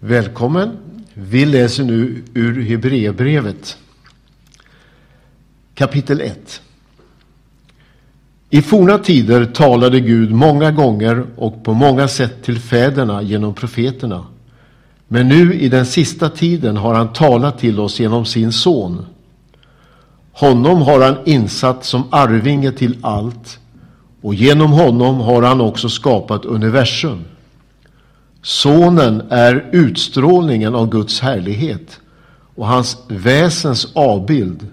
Välkommen. Vi läser nu ur Hebreerbrevet. Kapitel 1. I forna tider talade Gud många gånger och på många sätt till fäderna genom profeterna. Men nu i den sista tiden har han talat till oss genom sin son. Honom har han insatt som arvinge till allt och genom honom har han också skapat universum. Sonen är utstrålningen av Guds härlighet och hans väsens avbild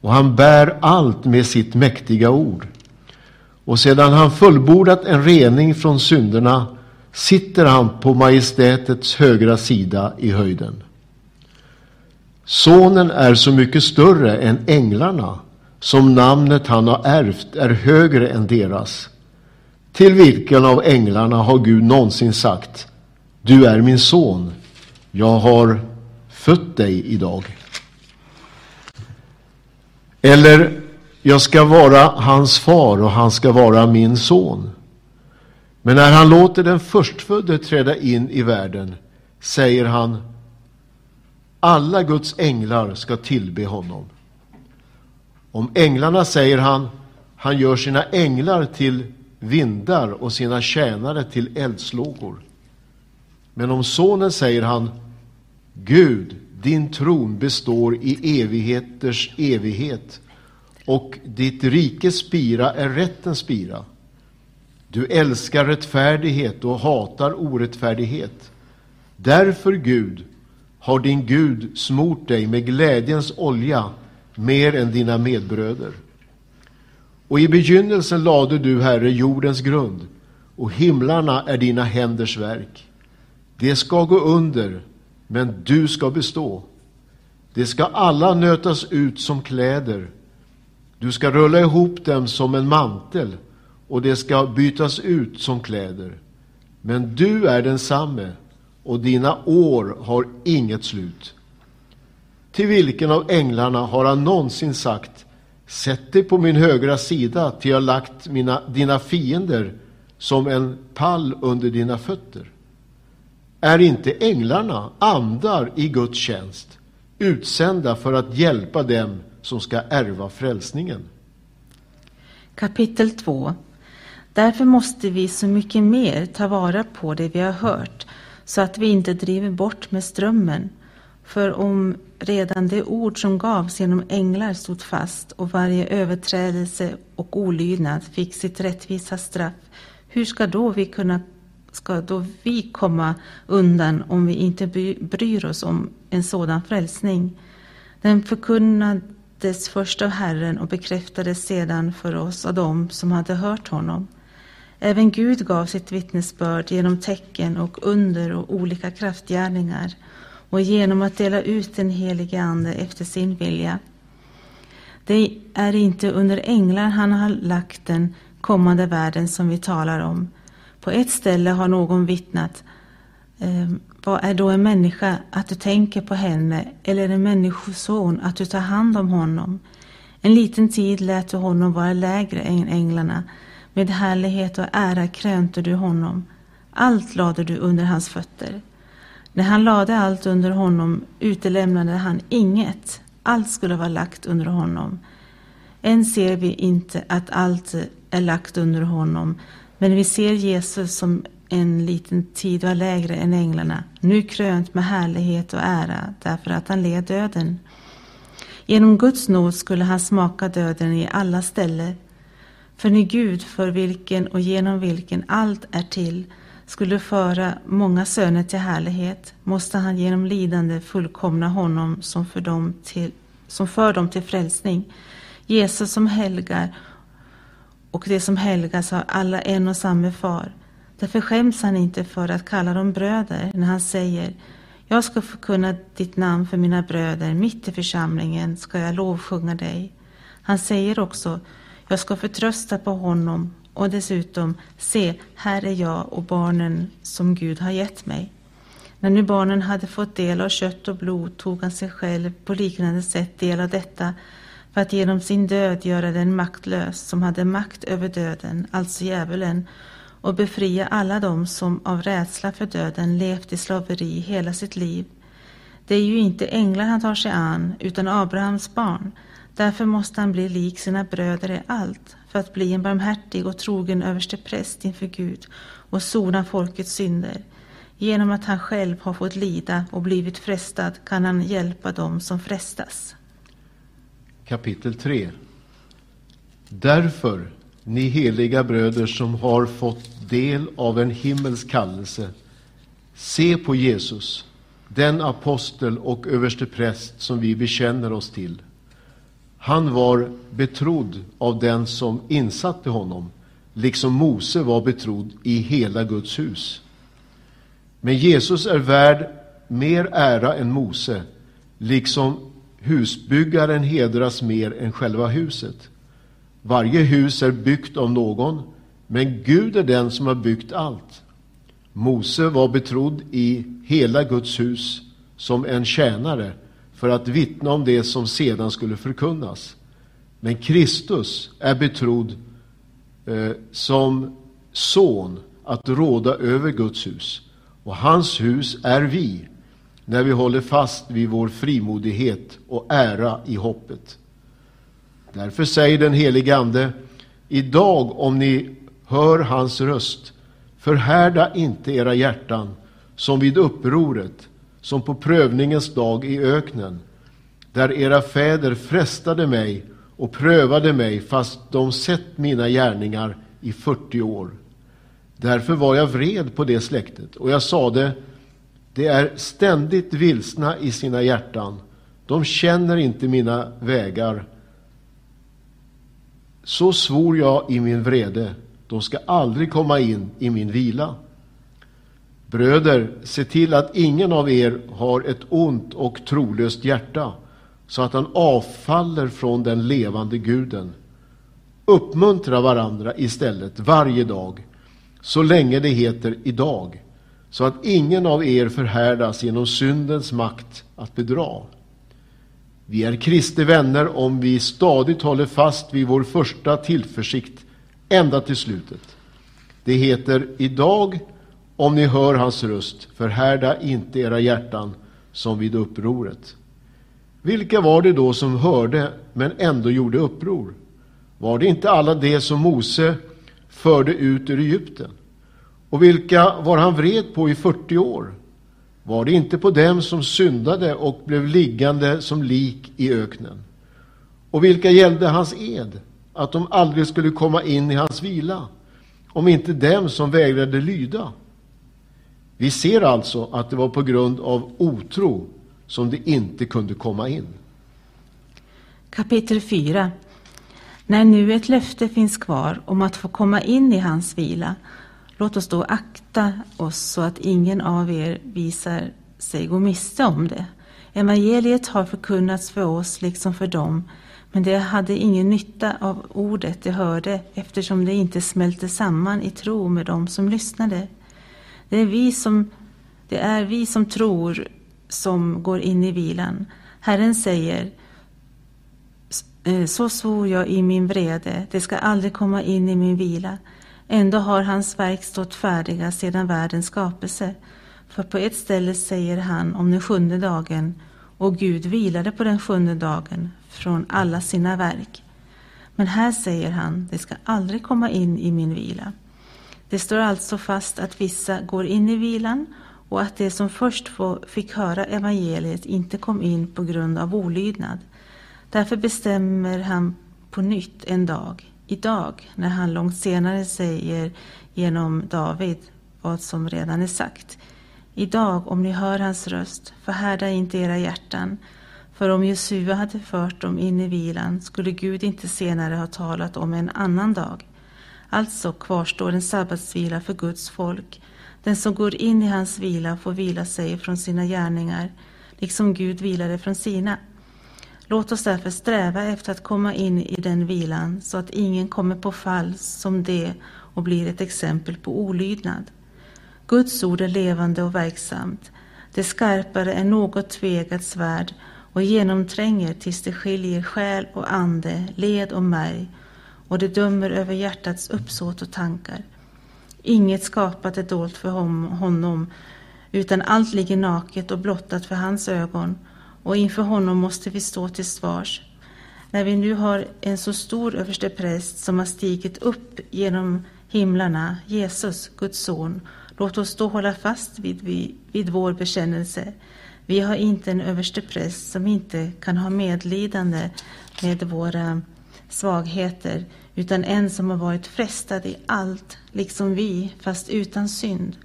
och han bär allt med sitt mäktiga ord. Och sedan han fullbordat en rening från synderna sitter han på majestätets högra sida i höjden. Sonen är så mycket större än änglarna som namnet han har ärvt är högre än deras. Till vilken av änglarna har Gud någonsin sagt Du är min son, jag har fött dig idag. Eller jag ska vara hans far och han ska vara min son. Men när han låter den förstfödde träda in i världen säger han alla Guds änglar ska tillbe honom. Om änglarna säger han han gör sina änglar till vindar och sina tjänare till eldslågor. Men om sonen säger han Gud, din tron består i evigheters evighet och ditt rikes spira är rättens spira. Du älskar rättfärdighet och hatar orättfärdighet. Därför, Gud, har din Gud smort dig med glädjens olja mer än dina medbröder. Och i begynnelsen lade du, Herre, jordens grund, och himlarna är dina händers verk. Det ska gå under, men du ska bestå. Det ska alla nötas ut som kläder. Du ska rulla ihop dem som en mantel och det ska bytas ut som kläder. Men du är densamme och dina år har inget slut. Till vilken av änglarna har han någonsin sagt Sätt dig på min högra sida till jag lagt mina, dina fiender som en pall under dina fötter? Är inte änglarna andar i Guds tjänst, utsända för att hjälpa dem som ska ärva frälsningen? Kapitel 2 Därför måste vi så mycket mer ta vara på det vi har hört, så att vi inte driver bort med strömmen. För om redan det ord som gavs genom änglar stod fast och varje överträdelse och olydnad fick sitt rättvisa straff, hur ska då vi kunna ska då vi komma undan om vi inte bryr oss om en sådan frälsning? Den förkunnades först av Herren och bekräftades sedan för oss av dem som hade hört honom. Även Gud gav sitt vittnesbörd genom tecken och under och olika kraftgärningar och genom att dela ut den helige Ande efter sin vilja. Det är inte under änglar han har lagt den kommande världen som vi talar om. På ett ställe har någon vittnat. Eh, vad är då en människa att du tänker på henne eller en människoson att du tar hand om honom? En liten tid lät du honom vara lägre än änglarna. Med härlighet och ära krönte du honom. Allt lade du under hans fötter. När han lade allt under honom utelämnade han inget. Allt skulle vara lagt under honom. Än ser vi inte att allt är lagt under honom, men vi ser Jesus som en liten tid var lägre än änglarna, nu krönt med härlighet och ära därför att han led döden. Genom Guds nåd skulle han smaka döden i alla ställen. För ni Gud, för vilken och genom vilken allt är till, skulle föra många söner till härlighet måste han genom lidande fullkomna honom som för dem till, som för dem till frälsning. Jesus som helgar och det som helgas har alla en och samma far. Därför skäms han inte för att kalla dem bröder när han säger Jag ska förkunna ditt namn för mina bröder, mitt i församlingen ska jag lovsjunga dig. Han säger också Jag ska förtrösta på honom och dessutom, se, här är jag och barnen som Gud har gett mig. När nu barnen hade fått del av kött och blod tog han sig själv på liknande sätt del av detta för att genom sin död göra den maktlös som hade makt över döden, alltså djävulen, och befria alla dem som av rädsla för döden levt i slaveri hela sitt liv. Det är ju inte änglar han tar sig an, utan Abrahams barn. Därför måste han bli lik sina bröder i allt, för att bli en barmhärtig och trogen överstepräst inför Gud och sona folkets synder. Genom att han själv har fått lida och blivit frestad kan han hjälpa dem som frestas. Kapitel 3 Därför, ni heliga bröder som har fått del av en himmelsk kallelse, se på Jesus, den apostel och överstepräst som vi bekänner oss till. Han var betrodd av den som insatte honom, liksom Mose var betrodd i hela Guds hus. Men Jesus är värd mer ära än Mose, liksom husbyggaren hedras mer än själva huset. Varje hus är byggt av någon, men Gud är den som har byggt allt. Mose var betrodd i hela Guds hus som en tjänare för att vittna om det som sedan skulle förkunnas. Men Kristus är betrodd eh, som son att råda över Guds hus. Och hans hus är vi, när vi håller fast vid vår frimodighet och ära i hoppet. Därför säger den helige Ande, idag om ni hör hans röst, förhärda inte era hjärtan som vid upproret, som på prövningens dag i öknen, där era fäder frestade mig och prövade mig fast de sett mina gärningar i 40 år. Därför var jag vred på det släktet och jag sade, det är ständigt vilsna i sina hjärtan, de känner inte mina vägar. Så svor jag i min vrede, de ska aldrig komma in i min vila. Bröder, se till att ingen av er har ett ont och trolöst hjärta, så att han avfaller från den levande guden. Uppmuntra varandra istället varje dag, så länge det heter idag, så att ingen av er förhärdas genom syndens makt att bedra. Vi är Kristi vänner om vi stadigt håller fast vid vår första tillförsikt ända till slutet. Det heter idag om ni hör hans röst, förhärda inte era hjärtan som vid upproret. Vilka var det då som hörde men ändå gjorde uppror? Var det inte alla det som Mose förde ut ur Egypten? Och vilka var han vred på i 40 år? Var det inte på dem som syndade och blev liggande som lik i öknen? Och vilka gällde hans ed, att de aldrig skulle komma in i hans vila, om inte dem som vägrade lyda? Vi ser alltså att det var på grund av otro som det inte kunde komma in. Kapitel 4 När nu ett löfte finns kvar om att få komma in i hans vila, låt oss då akta oss så att ingen av er visar sig gå miste om det. Evangeliet har förkunnats för oss liksom för dem, men de hade ingen nytta av ordet de hörde eftersom det inte smälte samman i tro med dem som lyssnade. Det är vi som, det är vi som tror som går in i vilan. Herren säger, eh, så svor jag i min vrede, det ska aldrig komma in i min vila. Ändå har hans verk stått färdiga sedan världens skapelse. För på ett ställe säger han om den sjunde dagen, och Gud vilade på den sjunde dagen från alla sina verk. Men här säger han, det ska aldrig komma in i min vila. Det står alltså fast att vissa går in i vilan och att de som först fick höra evangeliet inte kom in på grund av olydnad. Därför bestämmer han på nytt en dag, idag, när han långt senare säger genom David vad som redan är sagt. Idag, om ni hör hans röst, förhärda inte era hjärtan. För om Jesua hade fört dem in i vilan skulle Gud inte senare ha talat om en annan dag. Alltså kvarstår en sabbatsvila för Guds folk. Den som går in i hans vila får vila sig från sina gärningar, liksom Gud vilade från sina. Låt oss därför sträva efter att komma in i den vilan så att ingen kommer på fall som det och blir ett exempel på olydnad. Guds ord är levande och verksamt. Det är skarpare än något tvegat svärd och genomtränger tills det skiljer själ och ande, led och märg och det dömer över hjärtats uppsåt och tankar. Inget skapat är dolt för honom, utan allt ligger naket och blottat för hans ögon, och inför honom måste vi stå till svars. När vi nu har en så stor överstepräst som har stigit upp genom himlarna, Jesus, Guds son, låt oss då hålla fast vid, vid, vid vår bekännelse. Vi har inte en överstepräst som inte kan ha medlidande med våra svagheter, utan en som har varit frestad i allt, liksom vi, fast utan synd.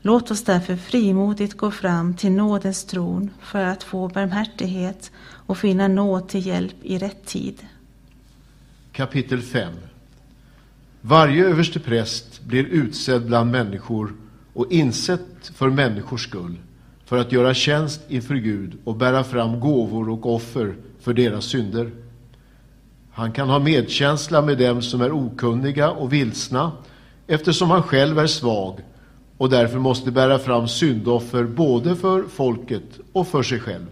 Låt oss därför frimodigt gå fram till nådens tron för att få barmhärtighet och finna nåd till hjälp i rätt tid. Kapitel 5 Varje överste präst blir utsedd bland människor och insett för människors skull för att göra tjänst inför Gud och bära fram gåvor och offer för deras synder. Han kan ha medkänsla med dem som är okunniga och vilsna eftersom han själv är svag och därför måste bära fram syndoffer både för folket och för sig själv.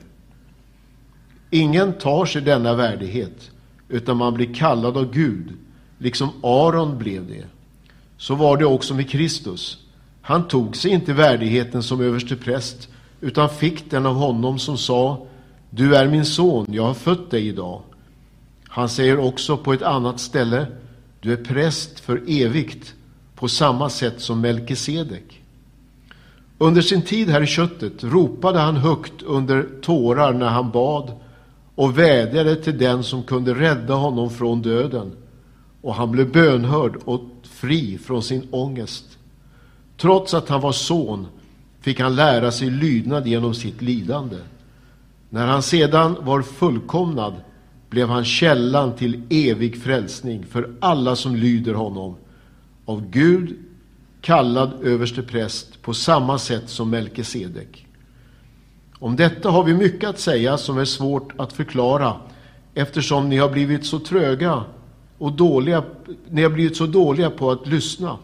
Ingen tar sig denna värdighet, utan man blir kallad av Gud, liksom Aron blev det. Så var det också med Kristus. Han tog sig inte värdigheten som överste präst, utan fick den av honom som sa, du är min son, jag har fött dig idag. Han säger också på ett annat ställe, du är präst för evigt, på samma sätt som Melkisedek. Under sin tid här i köttet ropade han högt under tårar när han bad och vädjade till den som kunde rädda honom från döden. Och han blev bönhörd och fri från sin ångest. Trots att han var son fick han lära sig lydnad genom sitt lidande. När han sedan var fullkomnad blev han källan till evig frälsning för alla som lyder honom, av Gud kallad överste präst på samma sätt som Melkisedek. Om detta har vi mycket att säga som är svårt att förklara eftersom ni har blivit så tröga och dåliga, ni har blivit så dåliga på att lyssna.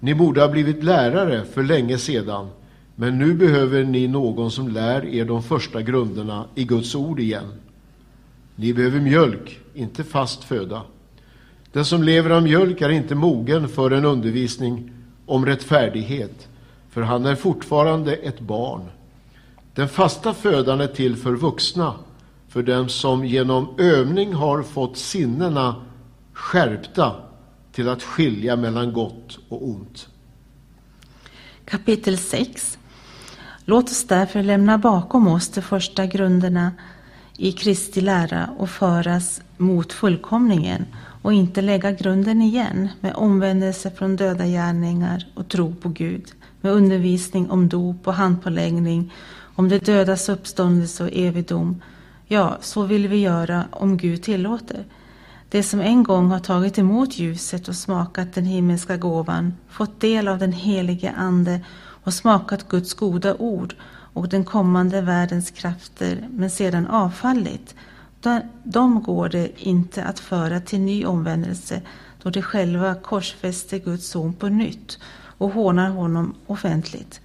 Ni borde ha blivit lärare för länge sedan, men nu behöver ni någon som lär er de första grunderna i Guds ord igen. Ni behöver mjölk, inte fast föda. Den som lever av mjölk är inte mogen för en undervisning om rättfärdighet, för han är fortfarande ett barn. Den fasta födan är till för vuxna, för dem som genom övning har fått sinnena skärpta till att skilja mellan gott och ont. Kapitel 6 Låt oss därför lämna bakom oss de första grunderna i Kristi lära och föras mot fullkomningen och inte lägga grunden igen med omvändelse från döda gärningar och tro på Gud, med undervisning om dop och handpåläggning, om de dödas uppståndelse och evigdom. Ja, så vill vi göra om Gud tillåter. Det som en gång har tagit emot ljuset och smakat den himmelska gåvan, fått del av den helige Ande och smakat Guds goda ord och den kommande världens krafter, men sedan avfallit, de går det inte att föra till ny omvändelse då de själva korsfäster Guds son på nytt och hånar honom offentligt.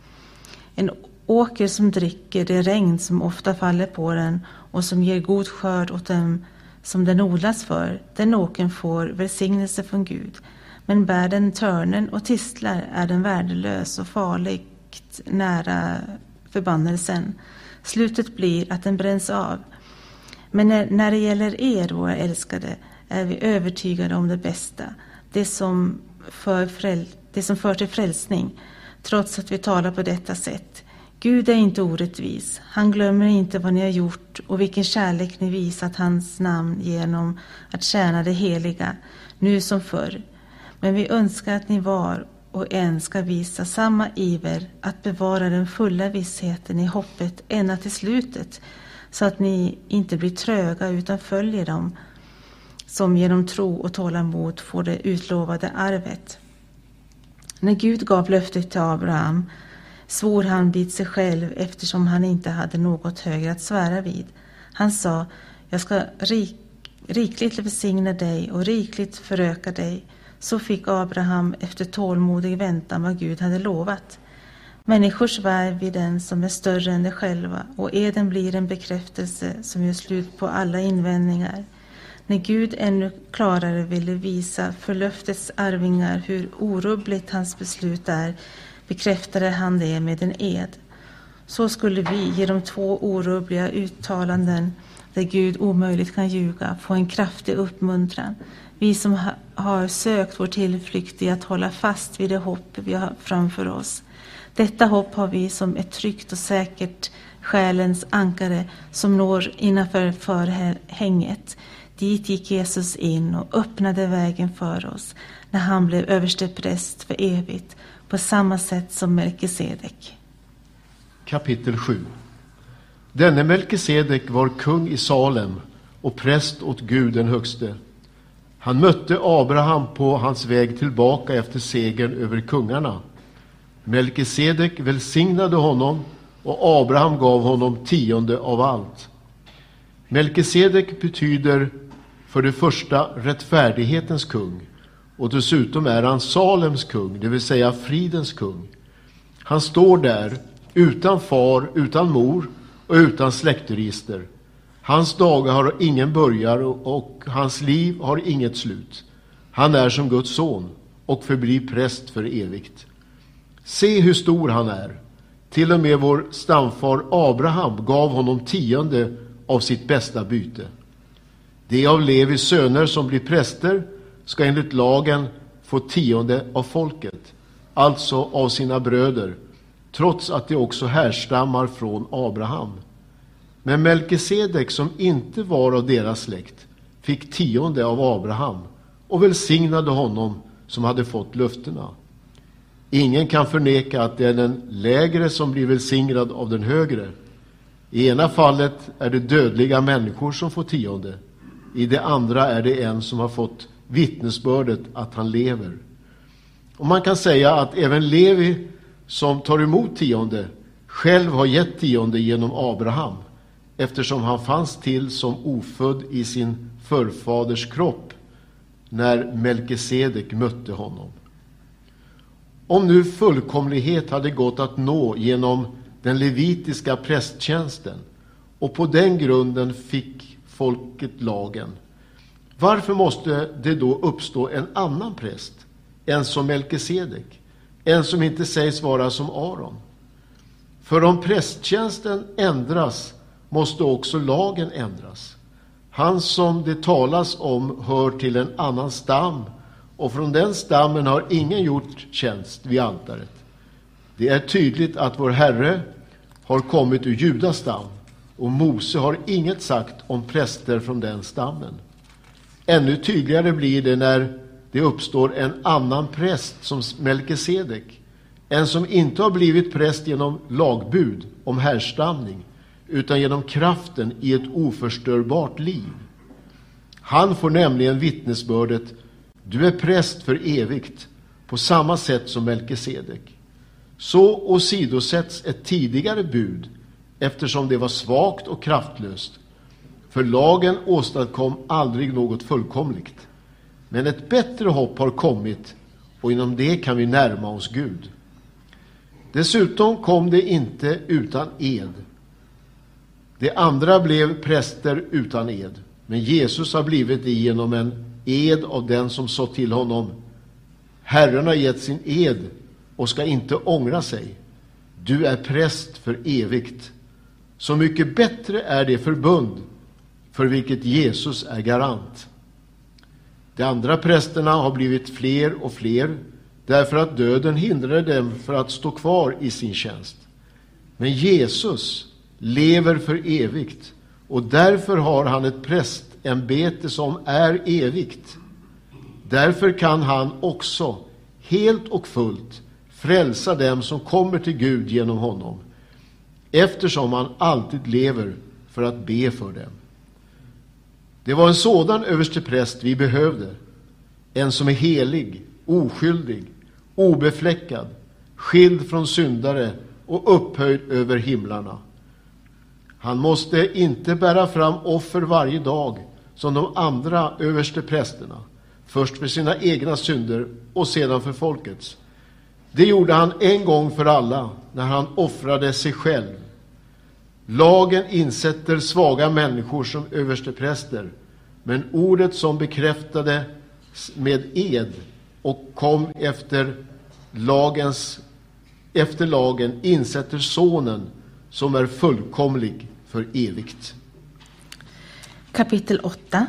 En åker som dricker det regn som ofta faller på den och som ger god skörd åt dem som den odlas för, den åken får välsignelse från Gud. Men bär den törnen och tistlar är den värdelös och farligt nära förbannelsen. Slutet blir att den bränns av. Men när, när det gäller er, våra älskade, är vi övertygade om det bästa, det som, för fräl, det som för till frälsning, trots att vi talar på detta sätt. Gud är inte orättvis. Han glömmer inte vad ni har gjort och vilken kärlek ni visat hans namn genom att tjäna det heliga, nu som förr. Men vi önskar att ni var och en ska visa samma iver att bevara den fulla vissheten i hoppet ända till slutet, så att ni inte blir tröga utan följer dem som genom tro och tålamod får det utlovade arvet. När Gud gav löftet till Abraham svor han vid sig själv eftersom han inte hade något högre att svära vid. Han sa, jag ska rik, rikligt välsigna dig och rikligt föröka dig. Så fick Abraham efter tålmodig väntan vad Gud hade lovat. Människor svär vid den som är större än de själva och eden blir en bekräftelse som gör slut på alla invändningar. När Gud ännu klarare ville visa för löftets arvingar hur orubbligt hans beslut är bekräftade han det med en ed. Så skulle vi genom två orubbliga uttalanden där Gud omöjligt kan ljuga få en kraftig uppmuntran. Vi som har sökt vår tillflykt i att hålla fast vid det hopp vi har framför oss. Detta hopp har vi som ett tryggt och säkert själens ankare som når innanför förhänget. Dit gick Jesus in och öppnade vägen för oss när han blev överstepräst för evigt på samma sätt som Melkisedek. Kapitel 7 Denne Melkisedek var kung i Salem och präst åt Gud den högste. Han mötte Abraham på hans väg tillbaka efter segern över kungarna. Melkisedek välsignade honom och Abraham gav honom tionde av allt. Melkisedek betyder för det första rättfärdighetens kung och dessutom är han Salems kung, det vill säga fridens kung. Han står där utan far, utan mor och utan släktregister. Hans dagar har ingen början och hans liv har inget slut. Han är som Guds son och förblir präst för evigt. Se hur stor han är. Till och med vår stamfar Abraham gav honom tionde av sitt bästa byte. De av Levis söner som blir präster ska enligt lagen få tionde av folket, alltså av sina bröder, trots att de också härstammar från Abraham. Men Melkisedek, som inte var av deras släkt, fick tionde av Abraham och välsignade honom som hade fått löftena. Ingen kan förneka att det är den lägre som blir välsignad av den högre. I ena fallet är det dödliga människor som får tionde. I det andra är det en som har fått vittnesbördet att han lever. Och man kan säga att även Levi, som tar emot tionde, själv har gett tionde genom Abraham, eftersom han fanns till som ofödd i sin förfaders kropp när Melkisedek mötte honom. Om nu fullkomlighet hade gått att nå genom den levitiska prästtjänsten och på den grunden fick folket lagen, varför måste det då uppstå en annan präst, en som Melkisedek, en som inte sägs vara som Aron? För om prästtjänsten ändras måste också lagen ändras. Han som det talas om hör till en annan stam och från den stammen har ingen gjort tjänst vid altaret. Det är tydligt att vår Herre har kommit ur Judas stam och Mose har inget sagt om präster från den stammen. Ännu tydligare blir det när det uppstår en annan präst som Melkisedek, en som inte har blivit präst genom lagbud om härstamning, utan genom kraften i ett oförstörbart liv. Han får nämligen vittnesbördet du är präst för evigt, på samma sätt som Melkisedek. Så åsidosätts ett tidigare bud, eftersom det var svagt och kraftlöst. För lagen åstadkom aldrig något fullkomligt. Men ett bättre hopp har kommit, och inom det kan vi närma oss Gud. Dessutom kom det inte utan ed. De andra blev präster utan ed, men Jesus har blivit det genom en ed av den som sa till honom Herren har gett sin ed och ska inte ångra sig. Du är präst för evigt. Så mycket bättre är det förbund för vilket Jesus är garant. De andra prästerna har blivit fler och fler därför att döden hindrade dem för att stå kvar i sin tjänst. Men Jesus lever för evigt och därför har han ett prästämbete som är evigt. Därför kan han också helt och fullt frälsa dem som kommer till Gud genom honom, eftersom han alltid lever för att be för dem. Det var en sådan överstepräst vi behövde, en som är helig, oskyldig, obefläckad, skild från syndare och upphöjd över himlarna. Han måste inte bära fram offer varje dag som de andra överste prästerna, först för sina egna synder och sedan för folkets. Det gjorde han en gång för alla när han offrade sig själv. Lagen insätter svaga människor som överstepräster Men ordet som bekräftade med ed och kom efter lagens efter lagen insätter sonen som är fullkomlig för evigt. Kapitel 8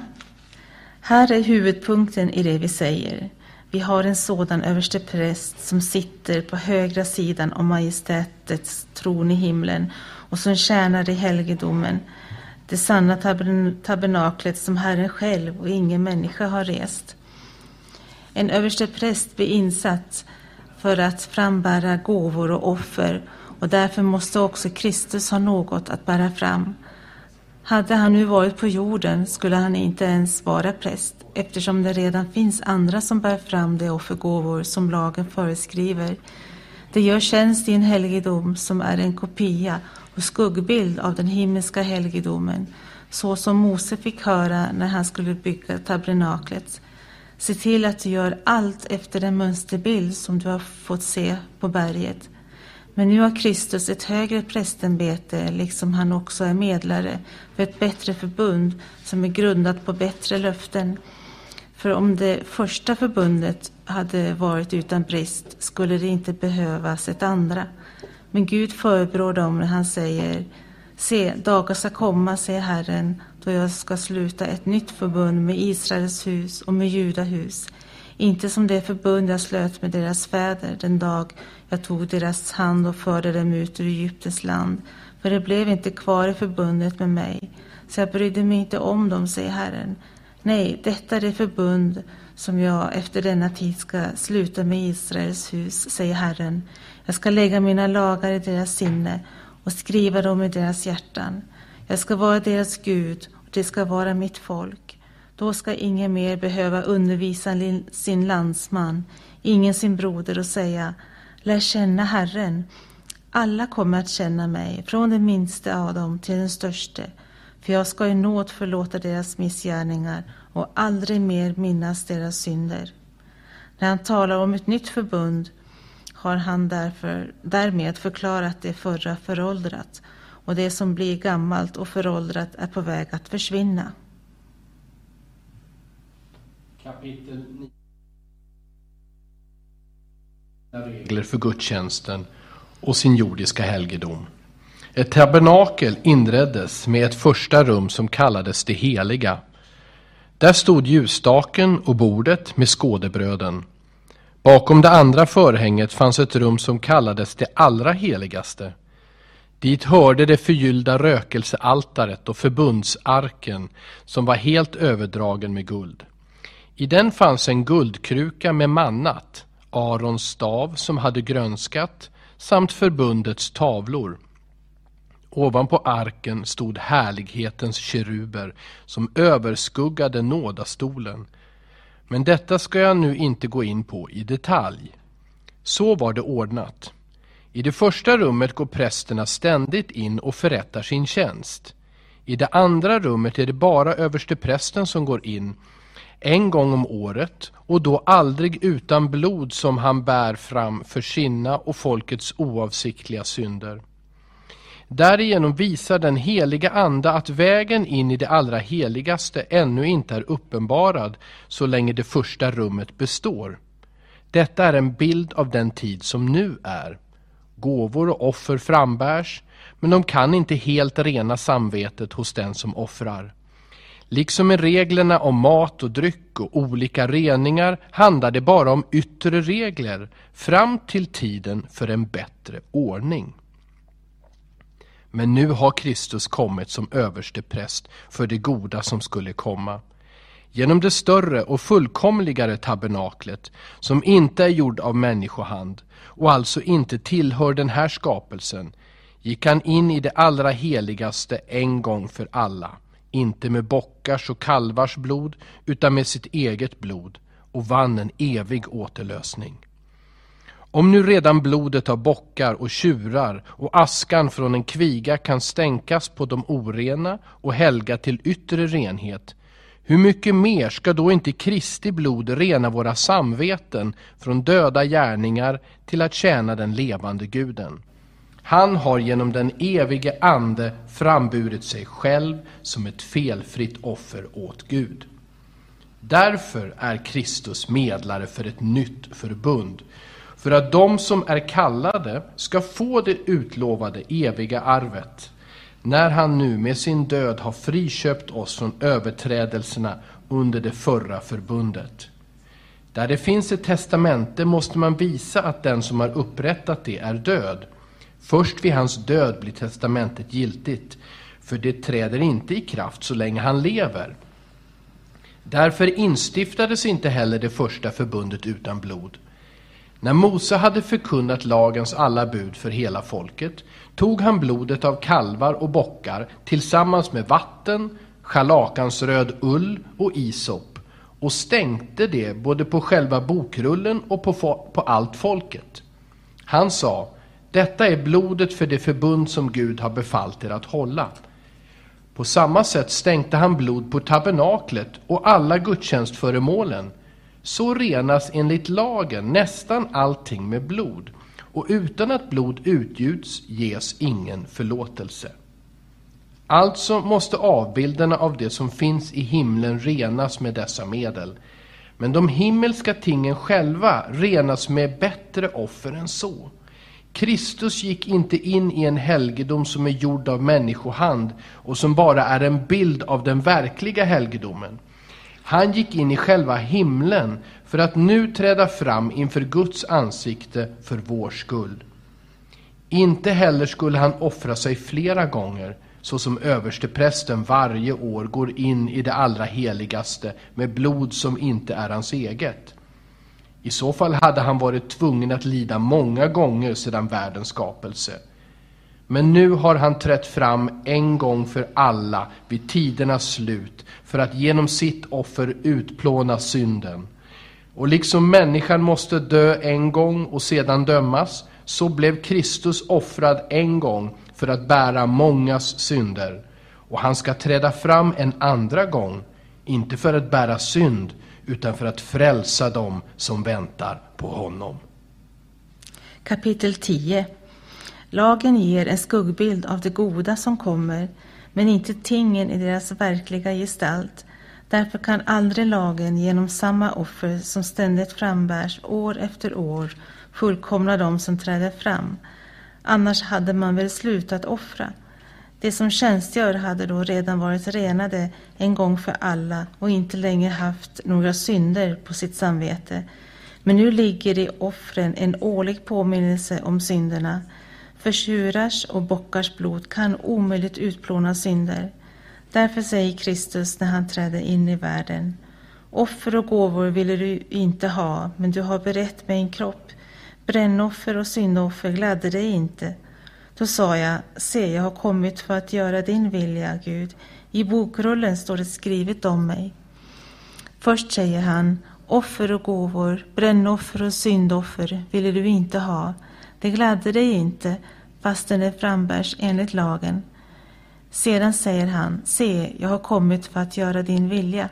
Här är huvudpunkten i det vi säger. Vi har en sådan överstepräst som sitter på högra sidan om majestätets tron i himlen och som tjänar i helgedomen, det sanna tabernaklet som Herren själv och ingen människa har rest. En överstepräst blir insatt för att frambära gåvor och offer och därför måste också Kristus ha något att bära fram. Hade han nu varit på jorden skulle han inte ens vara präst eftersom det redan finns andra som bär fram de offergåvor som lagen föreskriver. Det gör tjänst i en helgedom som är en kopia och skuggbild av den himmelska helgedomen så som Mose fick höra när han skulle bygga tabernaklet. Se till att du gör allt efter den mönsterbild som du har fått se på berget. Men nu har Kristus ett högre prästämbete, liksom han också är medlare för ett bättre förbund som är grundat på bättre löften. För om det första förbundet hade varit utan brist skulle det inte behövas ett andra. Men Gud förebrår dem när han säger Se, dagar ska komma, säger Herren, då jag ska sluta ett nytt förbund med Israels hus och med Judahus. Inte som det förbund jag slöt med deras fäder den dag jag tog deras hand och förde dem ut ur Egyptens land. För det blev inte kvar i förbundet med mig, så jag brydde mig inte om dem, säger Herren. Nej, detta är det förbund som jag efter denna tid ska sluta med Israels hus, säger Herren. Jag ska lägga mina lagar i deras sinne och skriva dem i deras hjärtan. Jag ska vara deras Gud och det ska vara mitt folk. Då ska ingen mer behöva undervisa sin landsman, ingen sin broder och säga Lär känna Herren. Alla kommer att känna mig, från den minste av dem till den störste, för jag ska i nåd förlåta deras missgärningar och aldrig mer minnas deras synder. När han talar om ett nytt förbund har han därför, därmed förklarat det förra föråldrat och det som blir gammalt och föråldrat är på väg att försvinna. Kapitel 9 regler för gudstjänsten och sin jordiska helgedom. Ett tabernakel inreddes med ett första rum som kallades det heliga. Där stod ljusstaken och bordet med skådebröden. Bakom det andra förhänget fanns ett rum som kallades det allra heligaste. Dit hörde det förgyllda rökelsealtaret och förbundsarken som var helt överdragen med guld. I den fanns en guldkruka med mannat, Arons stav som hade grönskat samt förbundets tavlor. Ovanpå arken stod härlighetens keruber som överskuggade nådastolen. Men detta ska jag nu inte gå in på i detalj. Så var det ordnat. I det första rummet går prästerna ständigt in och förrättar sin tjänst. I det andra rummet är det bara översteprästen som går in en gång om året och då aldrig utan blod som han bär fram för sina och folkets oavsiktliga synder. Därigenom visar den heliga Anda att vägen in i det allra heligaste ännu inte är uppenbarad så länge det första rummet består. Detta är en bild av den tid som nu är. Gåvor och offer frambärs, men de kan inte helt rena samvetet hos den som offrar. Liksom med reglerna om mat och dryck och olika reningar handlar det bara om yttre regler fram till tiden för en bättre ordning. Men nu har Kristus kommit som överste präst för det goda som skulle komma. Genom det större och fullkomligare tabernaklet som inte är gjord av människohand och alltså inte tillhör den här skapelsen gick han in i det allra heligaste en gång för alla inte med bockars och kalvars blod, utan med sitt eget blod och vann en evig återlösning. Om nu redan blodet av bockar och tjurar och askan från en kviga kan stänkas på de orena och helga till yttre renhet, hur mycket mer ska då inte Kristi blod rena våra samveten från döda gärningar till att tjäna den levande guden? Han har genom den evige Ande framburit sig själv som ett felfritt offer åt Gud. Därför är Kristus medlare för ett nytt förbund, för att de som är kallade ska få det utlovade eviga arvet, när han nu med sin död har friköpt oss från överträdelserna under det förra förbundet. Där det finns ett testamente måste man visa att den som har upprättat det är död. Först vid hans död blir testamentet giltigt, för det träder inte i kraft så länge han lever. Därför instiftades inte heller det första förbundet utan blod. När Mose hade förkunnat lagens alla bud för hela folket tog han blodet av kalvar och bockar tillsammans med vatten, schalakansröd ull och isop och stänkte det både på själva bokrullen och på, på allt folket. Han sa, detta är blodet för det förbund som Gud har befallt er att hålla. På samma sätt stänkte han blod på tabernaklet och alla gudstjänstföremålen. Så renas enligt lagen nästan allting med blod, och utan att blod utgjuts ges ingen förlåtelse. Alltså måste avbilderna av det som finns i himlen renas med dessa medel. Men de himmelska tingen själva renas med bättre offer än så. Kristus gick inte in i en helgedom som är gjord av människohand och som bara är en bild av den verkliga helgedomen. Han gick in i själva himlen för att nu träda fram inför Guds ansikte för vår skull. Inte heller skulle han offra sig flera gånger, så som översteprästen varje år går in i det allra heligaste med blod som inte är hans eget. I så fall hade han varit tvungen att lida många gånger sedan världens skapelse. Men nu har han trätt fram en gång för alla vid tidernas slut för att genom sitt offer utplåna synden. Och liksom människan måste dö en gång och sedan dömas, så blev Kristus offrad en gång för att bära mångas synder. Och han ska träda fram en andra gång, inte för att bära synd, utan för att frälsa dem som väntar på honom. Kapitel 10 Lagen ger en skuggbild av det goda som kommer, men inte tingen i deras verkliga gestalt. Därför kan aldrig lagen genom samma offer som ständigt frambärs år efter år fullkomna dem som träder fram. Annars hade man väl slutat offra. De som tjänstgör hade då redan varit renade en gång för alla och inte längre haft några synder på sitt samvete. Men nu ligger i offren en årlig påminnelse om synderna. För tjurars och bockars blod kan omöjligt utplåna synder. Därför säger Kristus när han träder in i världen. Offer och gåvor ville du inte ha, men du har berett mig en kropp. Brännoffer och syndoffer gladde dig inte. Då sa jag, se, jag har kommit för att göra din vilja, Gud. I bokrullen står det skrivet om mig. Först säger han, offer och gåvor, brännoffer och syndoffer ville du inte ha. Det gladde dig inte, fastän det frambärs enligt lagen. Sedan säger han, se, jag har kommit för att göra din vilja.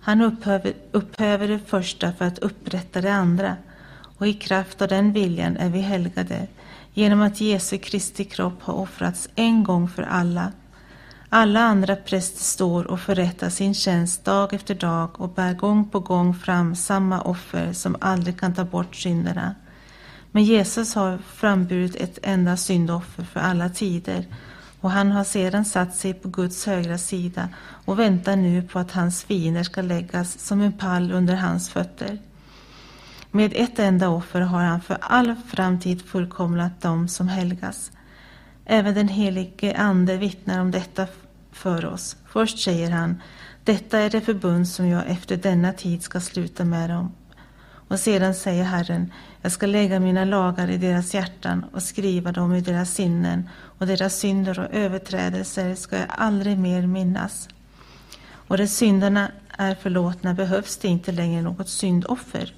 Han upphäver, upphäver det första för att upprätta det andra, och i kraft av den viljan är vi helgade genom att Jesu Kristi kropp har offrats en gång för alla. Alla andra präster står och förrättar sin tjänst dag efter dag och bär gång på gång fram samma offer som aldrig kan ta bort synderna. Men Jesus har framburit ett enda syndoffer för alla tider och han har sedan satt sig på Guds högra sida och väntar nu på att hans fiender ska läggas som en pall under hans fötter. Med ett enda offer har han för all framtid fullkomlat dem som helgas. Även den helige Ande vittnar om detta för oss. Först säger han, detta är det förbund som jag efter denna tid ska sluta med dem. Och sedan säger Herren, jag ska lägga mina lagar i deras hjärtan och skriva dem i deras sinnen och deras synder och överträdelser ska jag aldrig mer minnas. Och där synderna är förlåtna behövs det inte längre något syndoffer.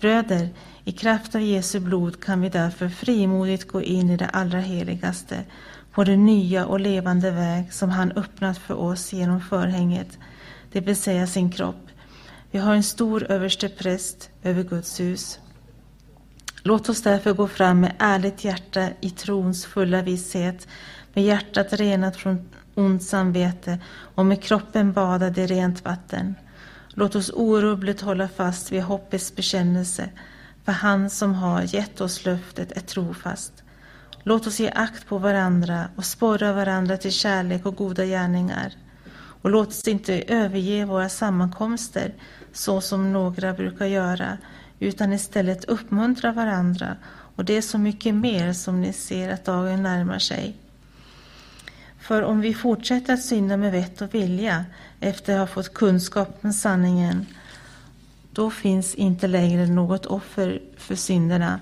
Bröder, i kraft av Jesu blod kan vi därför frimodigt gå in i det allra heligaste, på den nya och levande väg som han öppnat för oss genom förhänget, det vill säga sin kropp. Vi har en stor överste präst över Guds hus. Låt oss därför gå fram med ärligt hjärta i trons fulla visshet, med hjärtat renat från ont samvete och med kroppen badad i rent vatten. Låt oss orubbligt hålla fast vid hoppets bekännelse, för han som har gett oss löftet är trofast. Låt oss ge akt på varandra och sporra varandra till kärlek och goda gärningar. Och låt oss inte överge våra sammankomster så som några brukar göra, utan istället uppmuntra varandra och det är så mycket mer som ni ser att dagen närmar sig. För om vi fortsätter att synda med vett och vilja efter att ha fått kunskap om sanningen, då finns inte längre något offer för synderna,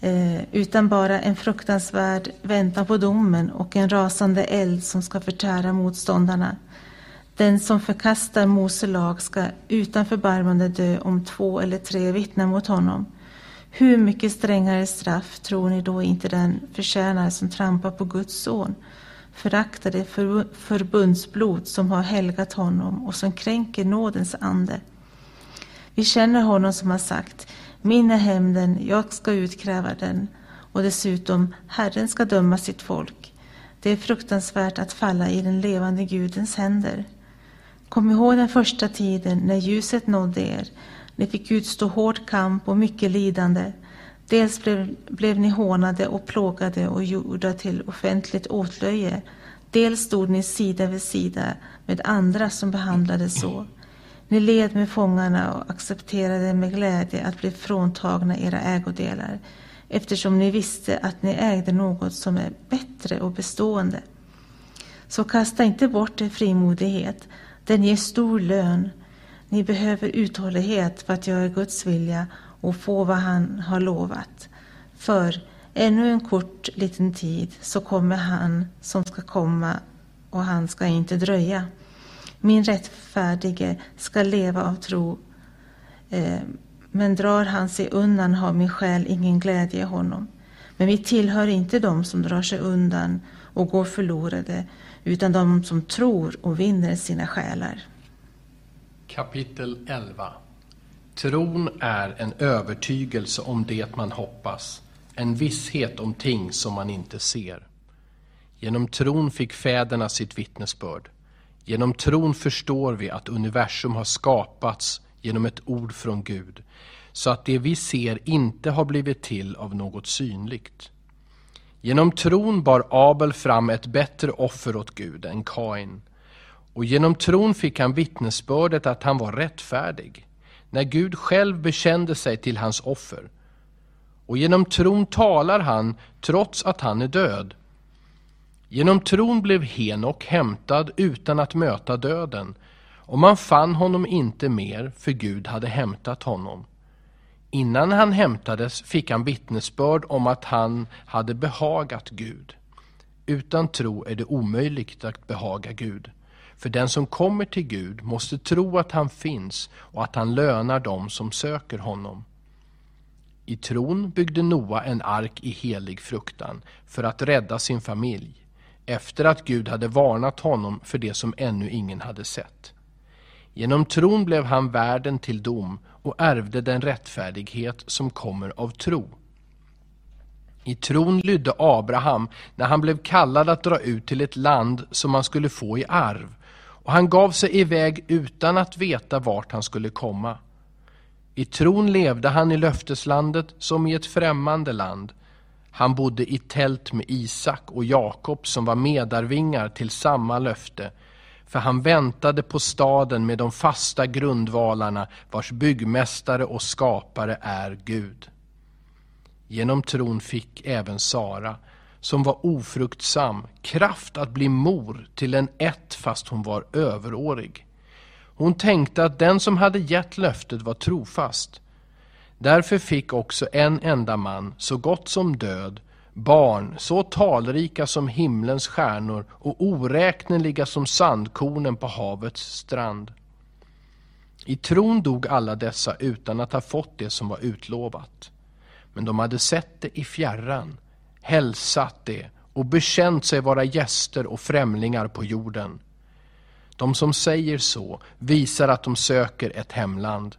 eh, utan bara en fruktansvärd väntan på domen och en rasande eld som ska förtära motståndarna. Den som förkastar Mose lag ska utan förbarmande dö om två eller tre vittnar mot honom. Hur mycket strängare straff tror ni då inte den förtjänar som trampar på Guds son, föraktar det förbundsblod som har helgat honom och som kränker nådens ande? Vi känner honom som har sagt, min är hämnden, jag ska utkräva den, och dessutom, Herren ska döma sitt folk. Det är fruktansvärt att falla i den levande Gudens händer. Kom ihåg den första tiden när ljuset nådde er. Ni fick utstå hård kamp och mycket lidande. Dels blev, blev ni hånade och plågade och gjorda till offentligt åtlöje. Dels stod ni sida vid sida med andra som behandlades så. Ni led med fångarna och accepterade med glädje att bli fråntagna era ägodelar eftersom ni visste att ni ägde något som är bättre och bestående. Så kasta inte bort er frimodighet den ger stor lön. Ni behöver uthållighet för att göra Guds vilja och få vad han har lovat. För ännu en kort liten tid så kommer han som ska komma och han ska inte dröja. Min rättfärdige ska leva av tro. Eh, men drar han sig undan har min själ ingen glädje i honom. Men vi tillhör inte dem som drar sig undan och går förlorade, utan de som tror och vinner sina själar. Kapitel 11 Tron är en övertygelse om det man hoppas, en visshet om ting som man inte ser. Genom tron fick fäderna sitt vittnesbörd. Genom tron förstår vi att universum har skapats genom ett ord från Gud, så att det vi ser inte har blivit till av något synligt. Genom tron bar Abel fram ett bättre offer åt Gud än Kain. Och genom tron fick han vittnesbördet att han var rättfärdig, när Gud själv bekände sig till hans offer. Och genom tron talar han trots att han är död. Genom tron blev Henok hämtad utan att möta döden, och man fann honom inte mer, för Gud hade hämtat honom. Innan han hämtades fick han vittnesbörd om att han hade behagat Gud. Utan tro är det omöjligt att behaga Gud. För den som kommer till Gud måste tro att han finns och att han lönar dem som söker honom. I tron byggde Noa en ark i helig fruktan för att rädda sin familj, efter att Gud hade varnat honom för det som ännu ingen hade sett. Genom tron blev han värden till dom och ärvde den rättfärdighet som kommer av tro. I tron lydde Abraham när han blev kallad att dra ut till ett land som han skulle få i arv, och han gav sig iväg utan att veta vart han skulle komma. I tron levde han i löfteslandet som i ett främmande land. Han bodde i tält med Isak och Jakob som var medarvingar till samma löfte, för han väntade på staden med de fasta grundvalarna vars byggmästare och skapare är Gud. Genom tron fick även Sara, som var ofruktsam, kraft att bli mor till en ett fast hon var överårig. Hon tänkte att den som hade gett löftet var trofast. Därför fick också en enda man, så gott som död, barn så talrika som himlens stjärnor och oräkneliga som sandkornen på havets strand. I tron dog alla dessa utan att ha fått det som var utlovat. Men de hade sett det i fjärran, hälsat det och bekänt sig vara gäster och främlingar på jorden. De som säger så visar att de söker ett hemland.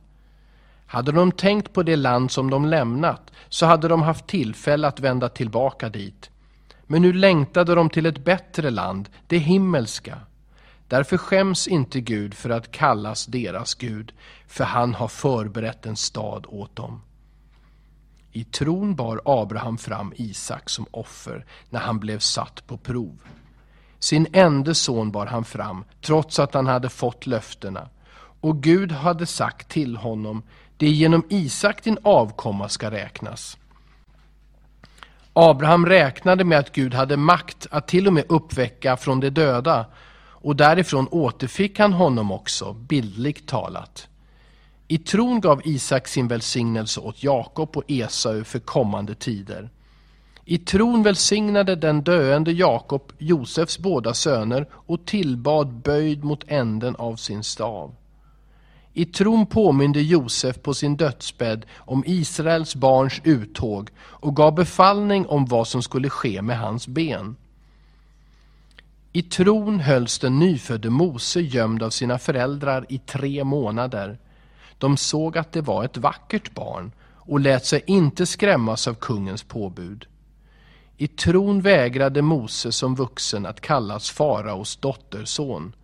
Hade de tänkt på det land som de lämnat så hade de haft tillfälle att vända tillbaka dit. Men nu längtade de till ett bättre land, det himmelska. Därför skäms inte Gud för att kallas deras Gud, för han har förberett en stad åt dem. I tron bar Abraham fram Isak som offer när han blev satt på prov. Sin enda son bar han fram, trots att han hade fått löftena. Och Gud hade sagt till honom, det är genom Isak din avkomma ska räknas. Abraham räknade med att Gud hade makt att till och med uppväcka från de döda, och därifrån återfick han honom också, bildligt talat. I tron gav Isak sin välsignelse åt Jakob och Esau för kommande tider. I tron välsignade den döende Jakob Josefs båda söner och tillbad böjd mot änden av sin stav. I tron påminde Josef på sin dödsbädd om Israels barns uttåg och gav befallning om vad som skulle ske med hans ben. I tron hölls den nyfödde Mose gömd av sina föräldrar i tre månader. De såg att det var ett vackert barn och lät sig inte skrämmas av kungens påbud. I tron vägrade Mose som vuxen att kallas faraos dotterson.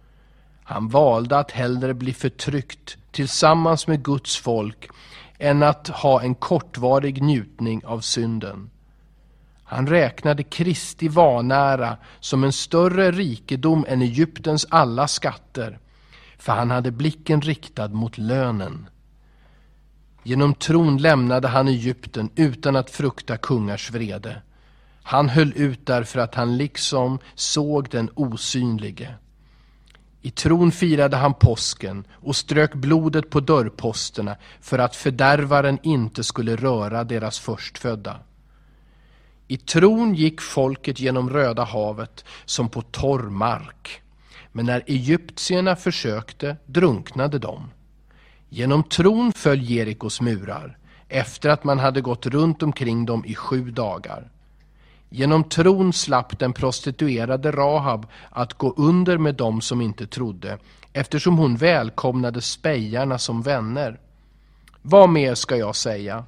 Han valde att hellre bli förtryckt tillsammans med Guds folk än att ha en kortvarig njutning av synden. Han räknade Kristi vanära som en större rikedom än Egyptens alla skatter, för han hade blicken riktad mot lönen. Genom tron lämnade han Egypten utan att frukta kungars vrede. Han höll ut därför att han liksom såg den osynlige. I tron firade han påsken och strök blodet på dörrposterna för att fördärvaren inte skulle röra deras förstfödda. I tron gick folket genom Röda havet som på torr mark. Men när egyptierna försökte drunknade de. Genom tron föll Jerikos murar efter att man hade gått runt omkring dem i sju dagar. Genom tron slapp den prostituerade Rahab att gå under med dem som inte trodde, eftersom hon välkomnade spejarna som vänner. Vad mer ska jag säga?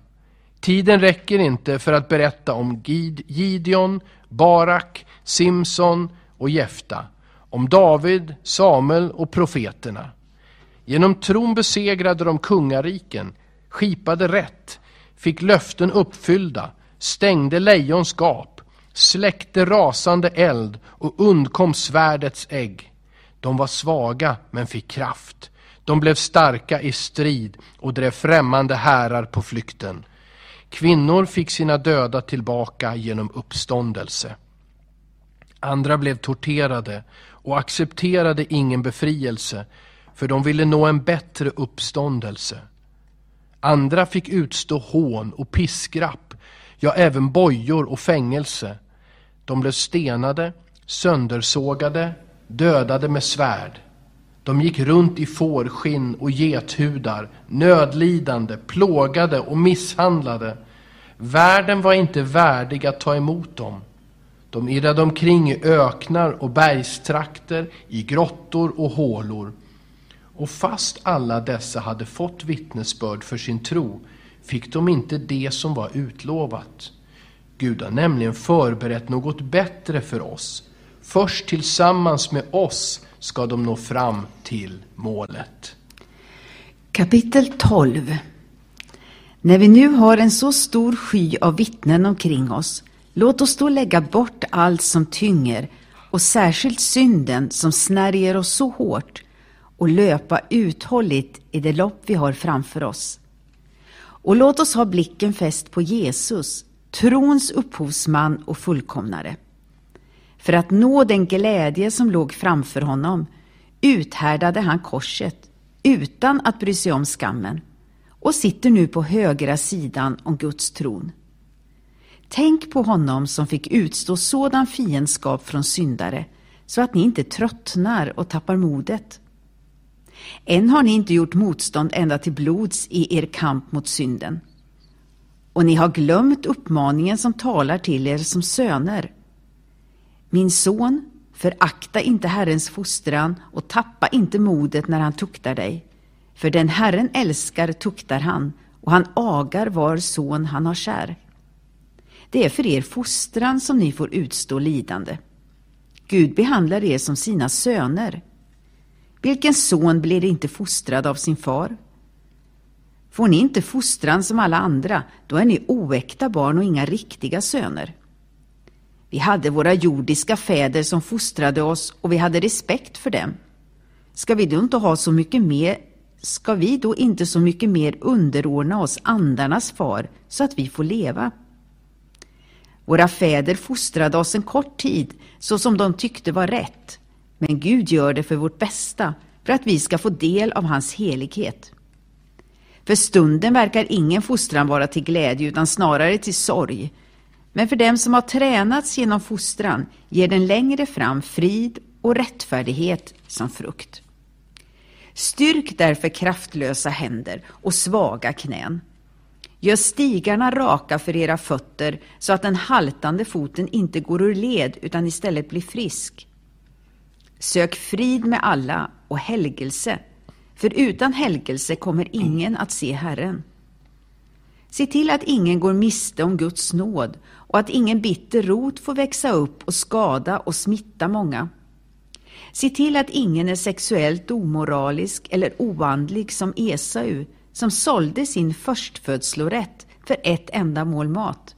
Tiden räcker inte för att berätta om Gideon, Barak, Simson och Jefta, om David, Samuel och profeterna. Genom tron besegrade de kungariken, skipade rätt, fick löften uppfyllda, stängde lejons gap, släckte rasande eld och undkom svärdets ägg. De var svaga men fick kraft. De blev starka i strid och drev främmande härar på flykten. Kvinnor fick sina döda tillbaka genom uppståndelse. Andra blev torterade och accepterade ingen befrielse för de ville nå en bättre uppståndelse. Andra fick utstå hån och piskrapp, ja även bojor och fängelse. De blev stenade, söndersågade, dödade med svärd. De gick runt i fårskinn och gethudar, nödlidande, plågade och misshandlade. Världen var inte värdig att ta emot dem. De irrade omkring i öknar och bergstrakter, i grottor och hålor. Och fast alla dessa hade fått vittnesbörd för sin tro fick de inte det som var utlovat. Gud har nämligen förberett något bättre för oss. Först tillsammans med oss ska de nå fram till målet. Kapitel 12 När vi nu har en så stor sky av vittnen omkring oss, låt oss då lägga bort allt som tynger och särskilt synden som snärjer oss så hårt och löpa uthålligt i det lopp vi har framför oss. Och låt oss ha blicken fäst på Jesus, trons upphovsman och fullkomnare. För att nå den glädje som låg framför honom uthärdade han korset utan att bry sig om skammen och sitter nu på högra sidan om Guds tron. Tänk på honom som fick utstå sådan fiendskap från syndare så att ni inte tröttnar och tappar modet. Än har ni inte gjort motstånd ända till blods i er kamp mot synden och ni har glömt uppmaningen som talar till er som söner. Min son, förakta inte Herrens fostran och tappa inte modet när han tuktar dig. För den Herren älskar tuktar han och han agar var son han har kär. Det är för er fostran som ni får utstå lidande. Gud behandlar er som sina söner. Vilken son blir inte fostrad av sin far? Får ni inte fostran som alla andra, då är ni oäkta barn och inga riktiga söner. Vi hade våra jordiska fäder som fostrade oss och vi hade respekt för dem. Ska vi då inte ha så mycket mer ska vi då inte så mycket mer underordna oss andarnas far så att vi får leva? Våra fäder fostrade oss en kort tid så som de tyckte var rätt, men Gud gör det för vårt bästa, för att vi ska få del av hans helighet. För stunden verkar ingen fostran vara till glädje utan snarare till sorg. Men för dem som har tränats genom fostran ger den längre fram frid och rättfärdighet som frukt. Styrk därför kraftlösa händer och svaga knän. Gör stigarna raka för era fötter så att den haltande foten inte går ur led utan istället blir frisk. Sök frid med alla och helgelse, för utan helgelse kommer ingen att se Herren. Se till att ingen går miste om Guds nåd och att ingen bitter rot får växa upp och skada och smitta många. Se till att ingen är sexuellt omoralisk eller oandlig som Esau, som sålde sin förstfödslorätt för ett enda mål mat.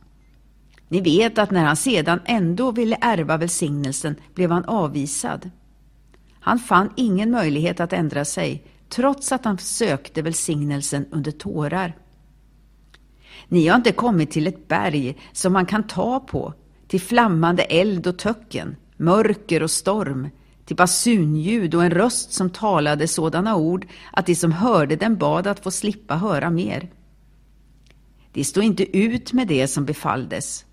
Ni vet att när han sedan ändå ville ärva välsignelsen blev han avvisad. Han fann ingen möjlighet att ändra sig, trots att han sökte välsignelsen under tårar. Ni har inte kommit till ett berg som man kan ta på, till flammande eld och töcken, mörker och storm, till basunljud och en röst som talade sådana ord att de som hörde den bad att få slippa höra mer. De stod inte ut med det som befalldes.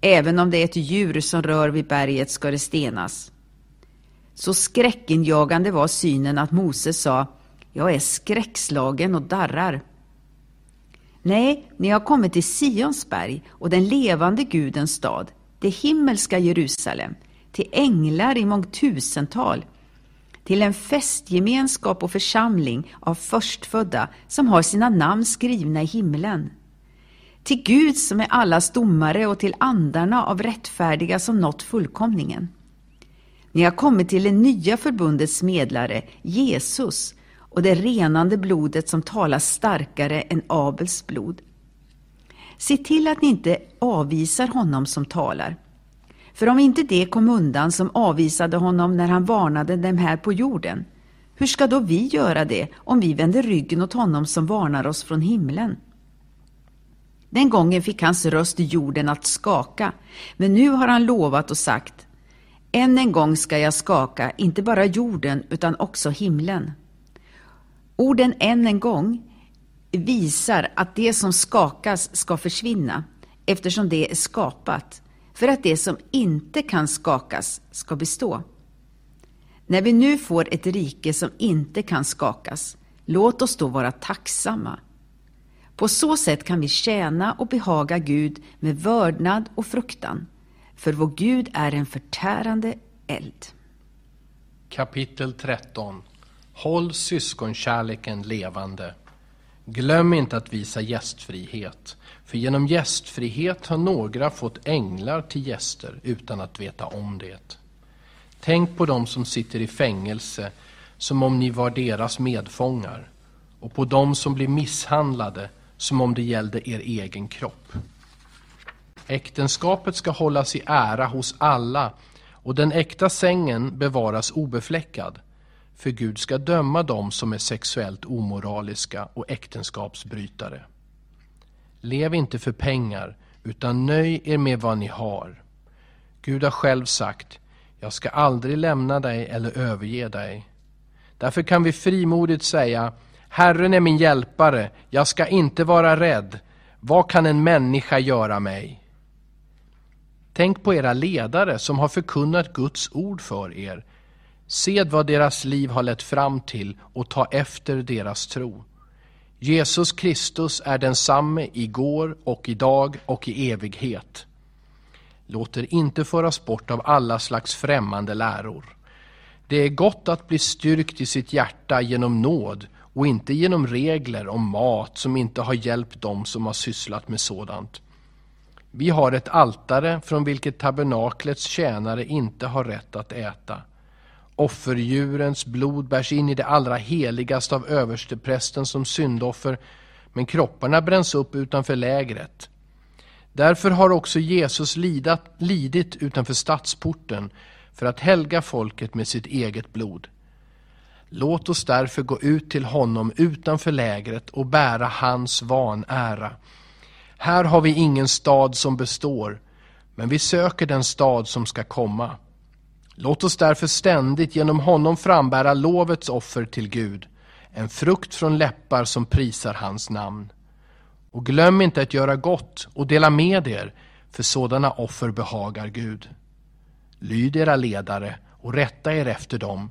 Även om det är ett djur som rör vid berget ska det stenas. Så skräckinjagande var synen att Moses sa, jag är skräckslagen och darrar. Nej, ni har kommit till Sions berg och den levande Gudens stad, det himmelska Jerusalem, till änglar i mångtusental, till en festgemenskap och församling av förstfödda som har sina namn skrivna i himlen. Till Gud som är allas domare och till andarna av rättfärdiga som nått fullkomningen. Ni har kommit till det nya förbundets medlare, Jesus, och det renande blodet som talar starkare än Abels blod. Se till att ni inte avvisar honom som talar. För om inte det kom undan som avvisade honom när han varnade dem här på jorden, hur ska då vi göra det om vi vänder ryggen åt honom som varnar oss från himlen? Den gången fick hans röst jorden att skaka, men nu har han lovat och sagt Än en gång ska jag skaka, inte bara jorden utan också himlen. Orden än en gång visar att det som skakas ska försvinna, eftersom det är skapat för att det som inte kan skakas ska bestå. När vi nu får ett rike som inte kan skakas, låt oss då vara tacksamma. På så sätt kan vi tjäna och behaga Gud med vördnad och fruktan, för vår Gud är en förtärande eld. Kapitel 13 Håll syskonkärleken levande. Glöm inte att visa gästfrihet. För genom gästfrihet har några fått änglar till gäster utan att veta om det. Tänk på dem som sitter i fängelse som om ni var deras medfångar och på dem som blir misshandlade som om det gällde er egen kropp. Äktenskapet ska hållas i ära hos alla och den äkta sängen bevaras obefläckad. För Gud ska döma dem som är sexuellt omoraliska och äktenskapsbrytare. Lev inte för pengar, utan nöj er med vad ni har. Gud har själv sagt, jag ska aldrig lämna dig eller överge dig. Därför kan vi frimodigt säga, Herren är min hjälpare, jag ska inte vara rädd. Vad kan en människa göra mig? Tänk på era ledare som har förkunnat Guds ord för er. Se vad deras liv har lett fram till och ta efter deras tro. Jesus Kristus är densamme igår och idag och i evighet. Låt er inte föras bort av alla slags främmande läror. Det är gott att bli styrkt i sitt hjärta genom nåd och inte genom regler om mat som inte har hjälpt dem som har sysslat med sådant. Vi har ett altare från vilket tabernaklets tjänare inte har rätt att äta. Offerdjurens blod bärs in i det allra heligaste av översteprästen som syndoffer, men kropparna bränns upp utanför lägret. Därför har också Jesus lidat, lidit utanför stadsporten för att helga folket med sitt eget blod. Låt oss därför gå ut till honom utanför lägret och bära hans vanära. Här har vi ingen stad som består, men vi söker den stad som ska komma. Låt oss därför ständigt genom honom frambära lovets offer till Gud, en frukt från läppar som prisar hans namn. Och glöm inte att göra gott och dela med er, för sådana offer behagar Gud. Lyd era ledare och rätta er efter dem,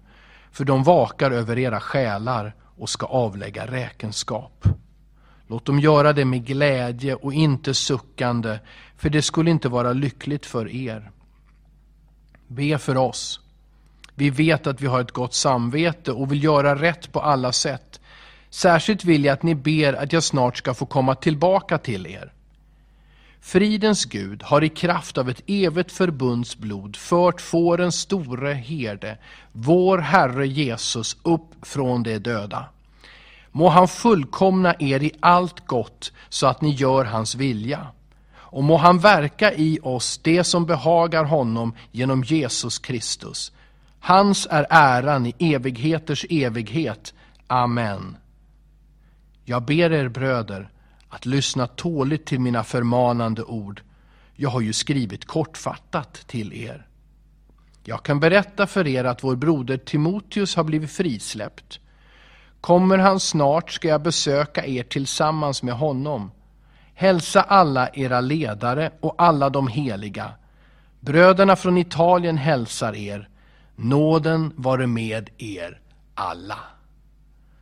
för de vakar över era själar och ska avlägga räkenskap. Låt dem göra det med glädje och inte suckande, för det skulle inte vara lyckligt för er. Be för oss. Vi vet att vi har ett gott samvete och vill göra rätt på alla sätt. Särskilt vill jag att ni ber att jag snart ska få komma tillbaka till er. Fridens Gud har i kraft av ett evigt förbunds blod fört fårens store herde, vår Herre Jesus, upp från de döda. Må han fullkomna er i allt gott så att ni gör hans vilja. Och må han verka i oss det som behagar honom genom Jesus Kristus. Hans är äran i evigheters evighet. Amen. Jag ber er bröder att lyssna tåligt till mina förmanande ord. Jag har ju skrivit kortfattat till er. Jag kan berätta för er att vår broder Timoteus har blivit frisläppt. Kommer han snart ska jag besöka er tillsammans med honom. Hälsa alla era ledare och alla de heliga. Bröderna från Italien hälsar er. Nåden vare med er alla.